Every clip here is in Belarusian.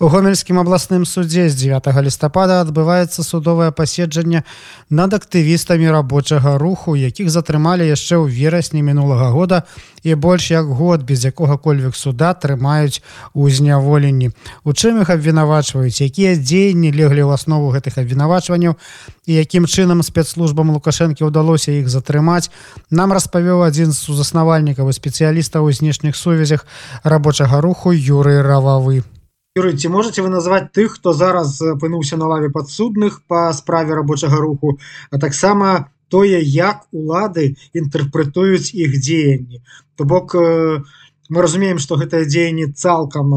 У гомельскім абласным судзе з 9 лістапада адбываецца судовае паседжанне над актывістамі рабочага руху, якіх затрымалі яшчэ ў верасні мінулага года і больш як год без якога-кольвек суда трымаюць у зняволенні. У чым іх абвінавачваюць, якія дзеянні леглі ў аснову гэтых абвінавачванняў і якім чынам спецслужбам лукашэнкі ўдалося іх затрымаць, нам распавёў адзін з сузаснавальнікаў і спецыялістаў у знешніх сувязях рабочага руху Юрый Рававы. Юрый, ці можете вы назваць тых хто зараз апынуўся на лаве падсудных по справе рабочага руху а таксама тое як улады інтэрпрэтуюць іх дзеянні то бок мы разумеем что гэтае дзеянне цалкам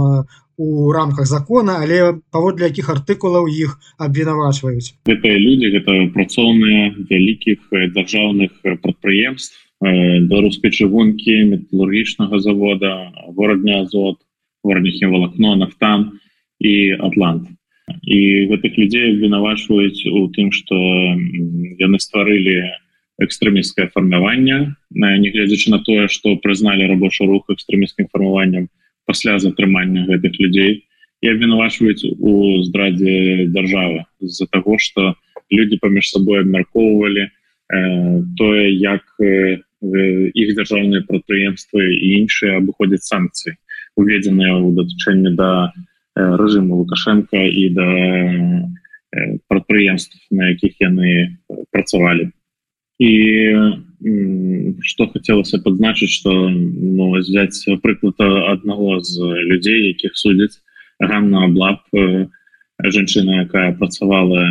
у рамках закона але паводле якіх артыкулаў іх абвінавачваюць гэтыя люди гэта працоўныя вялікіх дзяржаўных прадпрыемств беларускай чыгункі металургічнага завода горадня азот горнихе волокно нафтан и атлант. І гэтых людзей вінавачваюць у тым что яны стварылі экстрэміскае фармаванне нягледзячы на тое что прызналі рабочы рух экстрэміскім фармаваннем пасля затрымання гэтых людзей і абвінавачваюць у здрадзе дзяржавы з-за того что люди паміж сабой абмяркоўвалі э, тое як э, іх дзяржаўныя прадпрыемствы і іншыя абыходзяць санкцыі уведзеныя ў датычэнне да рэжыму лукашенко і да прадпрыемств на якіх яны працавалі і что хацелася падзначыць что ну, взять прыклад аднаго з людзей якіх судзяць ганна аблап жанчына якая працавала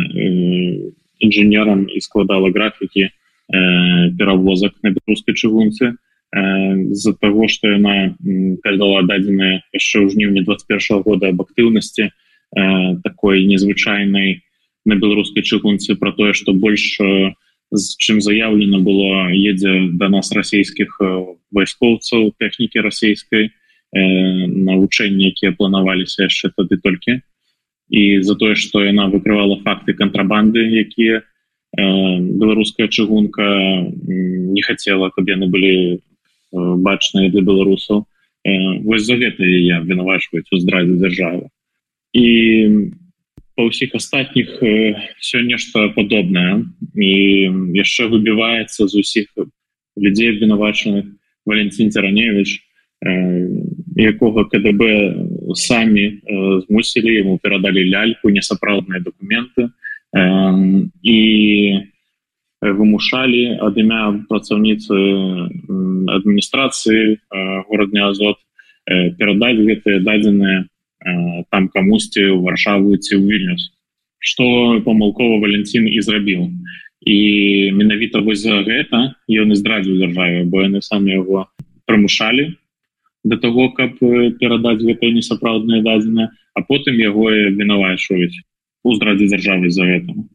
інжынерам і складала графікі перавозак на беларускай чыгунцы з-за того что яна передала дадзеная яшчэ ў жніўні 21 года об актыўнасці такой незвычайнай на беларускай чыгунцы про тое что больш з чым заявлена было едзе до нас расійскіх вайскоўцаў тэхнікі расійскай навучэнні якія планаваліся яшчэ тады толькі. І за тое что яна выкрывала факты кантрабанды якія беларуская чыгунка не хотела каб яны былі бачныя для беларусаў. Вось за гэта я вінавачваюць у здрадзе дзяржавы. І па ўсіх астатніх все нешта падобнае. І яшчэ выбіваецца з усіх людзей вінавачаных валенцін цараневич якога КДБ самі змусілі ему перадалі ляльку несапраўдныя документы і вымушалі ад імя працаўніцы адміністрацыі горадня азот перадаць гэтыя дадзеныя там камусьці ў варшаву ці ў вільнюс. Что памылкова валенцін і зрабіў. І менавіта вось за гэта ён і здрадзіў дзяржаве бо яны самі яго прымушалі до того каб перадаць гэтыя несапраўдныя дадзеныя а потым яго вінавачваюць у здрадзе дзяржавы за гэтым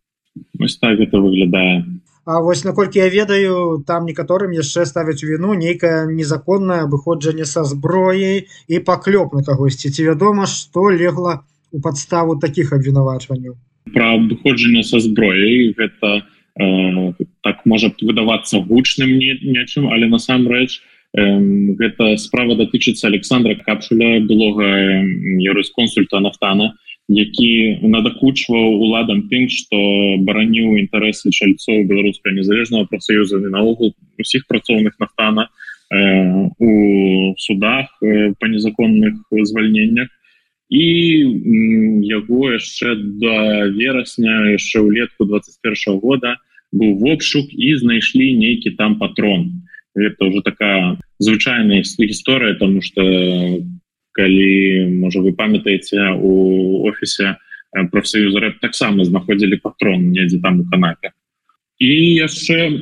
ось так гэта выглядае А вось наколькі я ведаю там некаторым яшчэ ставяць віну нейкае незаконнае абыходжанне са зброяй і паклёп на кагосьці. Ці вядома што легла у падставу таких абвінавачванняў? Про абыходжанне са зброяй гэта э, так можа выдавацца гучным нечым але насамрэч э, гэта справа датычыцца Александра капшуля былога юрысконсульта нафтана які надакучваў уладам тым что бараніў інтарэсы чальцоў беларускага незалежнага прафсоюза наогул усіх працоўных нафтана э, у судах э, по незаконных звальненнях. І яго яшчэ до верасня яшчэ ўлетку 21 года быў вопшук і знайшлі нейкі там патрон. Это уже такая звычайная гісторыя тому что калі можа вы памятаеце у офісе профсоюза рэп таксама знаходзілі патрон недзе там у канапе. І яшчэ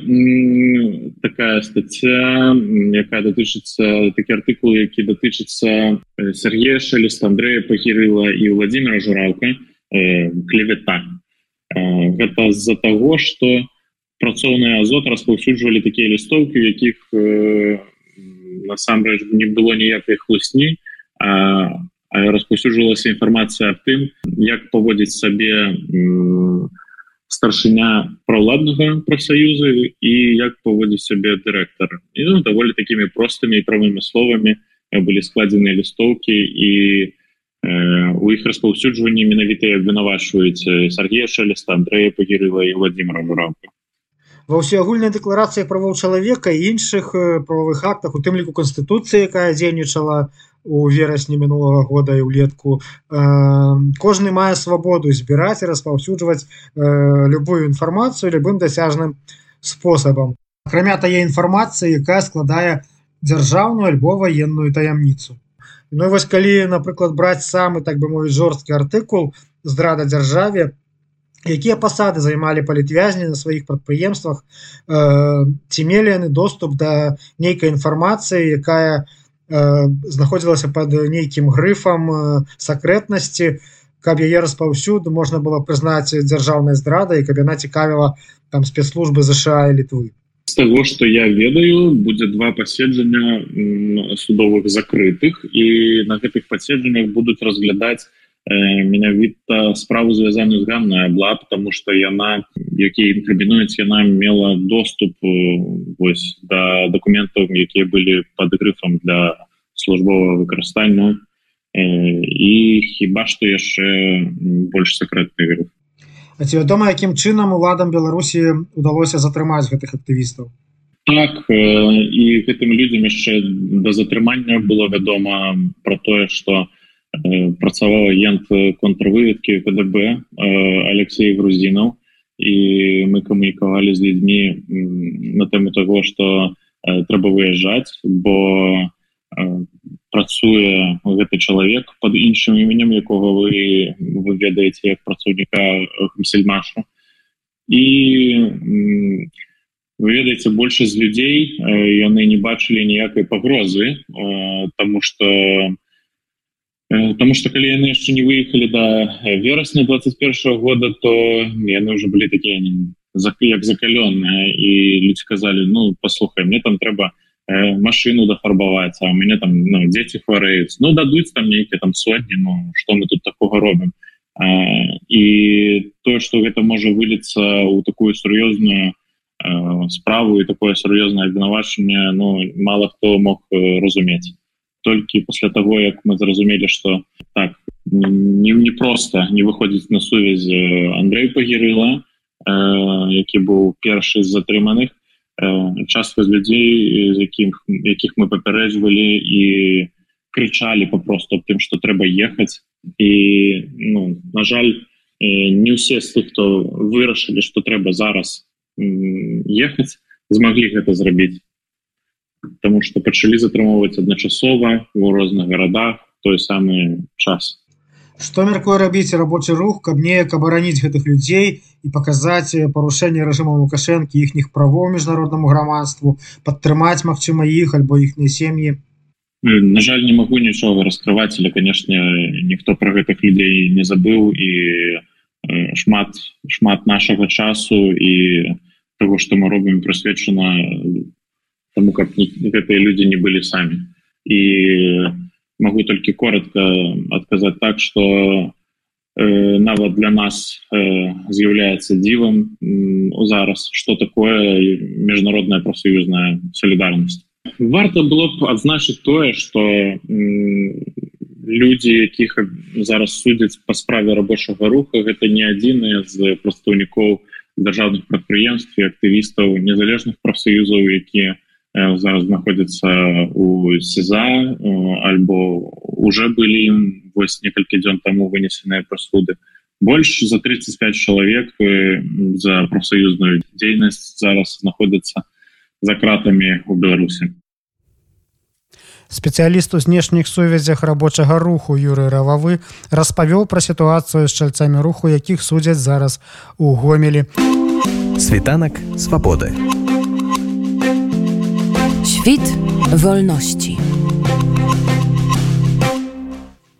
такая статья якая датычыцца такі артыкул які датычыцца Сергея шелест Андрея пахірыла і владимира журалка клевета гэта з-за того что працоўны азот распаўсюджвалі такія лістоўкі якіх насамрэч не было ніякай хлусні распаўсюджвалася інфармацыя аб тым як паводзіць сабе старшыня праўладнага прафсаюза і як паводзіць сябе дырэктар. І ну, даволі такімі простымі і правымі словамі былі складзеныя лістоўкі і у іх распаўсюджванні менавіта абвінавачваюць Сергея шалеста Андрея пагірыла і Владимира Мураўка ва ўсеагульнай дэкларацыі правоў чалавека і іншых правовых актах у тым ліку канстытуцыі якая дзейнічала у верасні мінулого года і ўлетку. Кожны мае свабоду збіраць і распаўсюджваць любую інфармацыю любым дасяжным спосабам. Акрамя тае інфармацыі якая складае дзяржаўную альбо ваенную таямніцу. Ну вось калі напрыклад браць самы так бы мовіць жорсткі артыкул здрада дзяржаве якія пасады займалі палітвязні на сваіх прадпрыемствах э, ці мелі яны доступ да нейкай інфармацыі якая э, знаходзілася под нейкім грыфам сакрэтнасці. Каб яе распаўсюду можна было прызнаць дзяржаўнай здрада і каб яна цікавіла там спецслужбы ЗША і літвы. Того что я ведаю будет два паседжання судовых закрытых і на гэтых паседжаннях будуць разглядаць менавіта справу звязаную з ганная бла потому что яна які інкрыбінуюць яна мела доступ э, вось да документаў якія былі под грыфам для службового выкарыстання. Э, і хіба что яшчэ больш сакрэтны грыф. А ці вядома якім чынам уладам беларусі удалося затрымаць гэтых актывістаў? Так і гэтым людзям яшчэ да затрымання было вядома про тое что працаваў агент контрвыведкі КДБ Алексей грузінаў і мы камунікавалі з людзьмі на тэму того что трэба выязджаць бо працуе гэты чалавек под іншым іменем якога вы вы ведаеце як працоўніка сельмашу і вы ведаеце большасць людзей яны не бачылі ніякай пагрозы тому что потому что калі яны яшчэ не выехалі до верасня 21 -го года то яны уже былі такія як закаленные і люди сказали ну послухай мне там трэба Э, машину дафарбаваць а у мяне там ну, дзеці хварэюць ну дадуць там нейкія там сотні Ну что мы тут такого робім і тое что гэта можа выліцца у такую сур'ёзную справу і такое сур'ёзнае абвінавачанне Ну мало хто мог э, разумець толькі пасля того як мы зразумелі что так не не просто не выходзіць на сувязь э, Андрей пагірыла які быў першы з затрыманых частка з людзей з якіх якіх мы папярэджвалі і крычалі попросту тым что трэба ехаць і ну, на жаль не ўсе з тых хто вырашылі что трэба зараз ехаць змаглі гэта зрабіць Таму что пачалі затрымоўваць адначасова у розных гарадах той самы час Што мяркуе рабіць рабочы рух, каб неяк абараніць гэтых людзей і паказаць парушэнне рэжыму лукашэнкі іхніх правоў міжнароднаму грамадству, падтрымаць магчыма іх альбо іхныя сем'і. На жаль, не магу нічога раскрываць, але канешне, ніхто пра гэтых людзей не забыў і шмат шмат нашага часу і того, што мы робім прысвечана тому, каб гэтыя людзі не былі самі. І могу толькі коротко адказаць так что э, нават для нас э, з'яўляецца дзівам э, зараз что такое міжнародная профсоюзная солідарнасць варта было б адзначыць тое что э, люди якіх зараз судзяць по справе рабочага руха гэта не адзіны з прадстаўнікоў дзяржаўных прадпрыемств і актывістаў незалежных профсоюзаў якія зараз знаходзяцца у сеза альбо уже былі вось некалькі дзён таму вынесеныя прасуды больш за 35 чалавек за профсоюзную дзейнасць зараз знаходзяцца за кратамі у беларусі. Спецыяліст у знешніх сувязях рабочага руху юры рававы распавёў пра сітуацыю з чальцамі руху якіх судзяць зараз у гомелі. Світанак свабоды Świt wolności.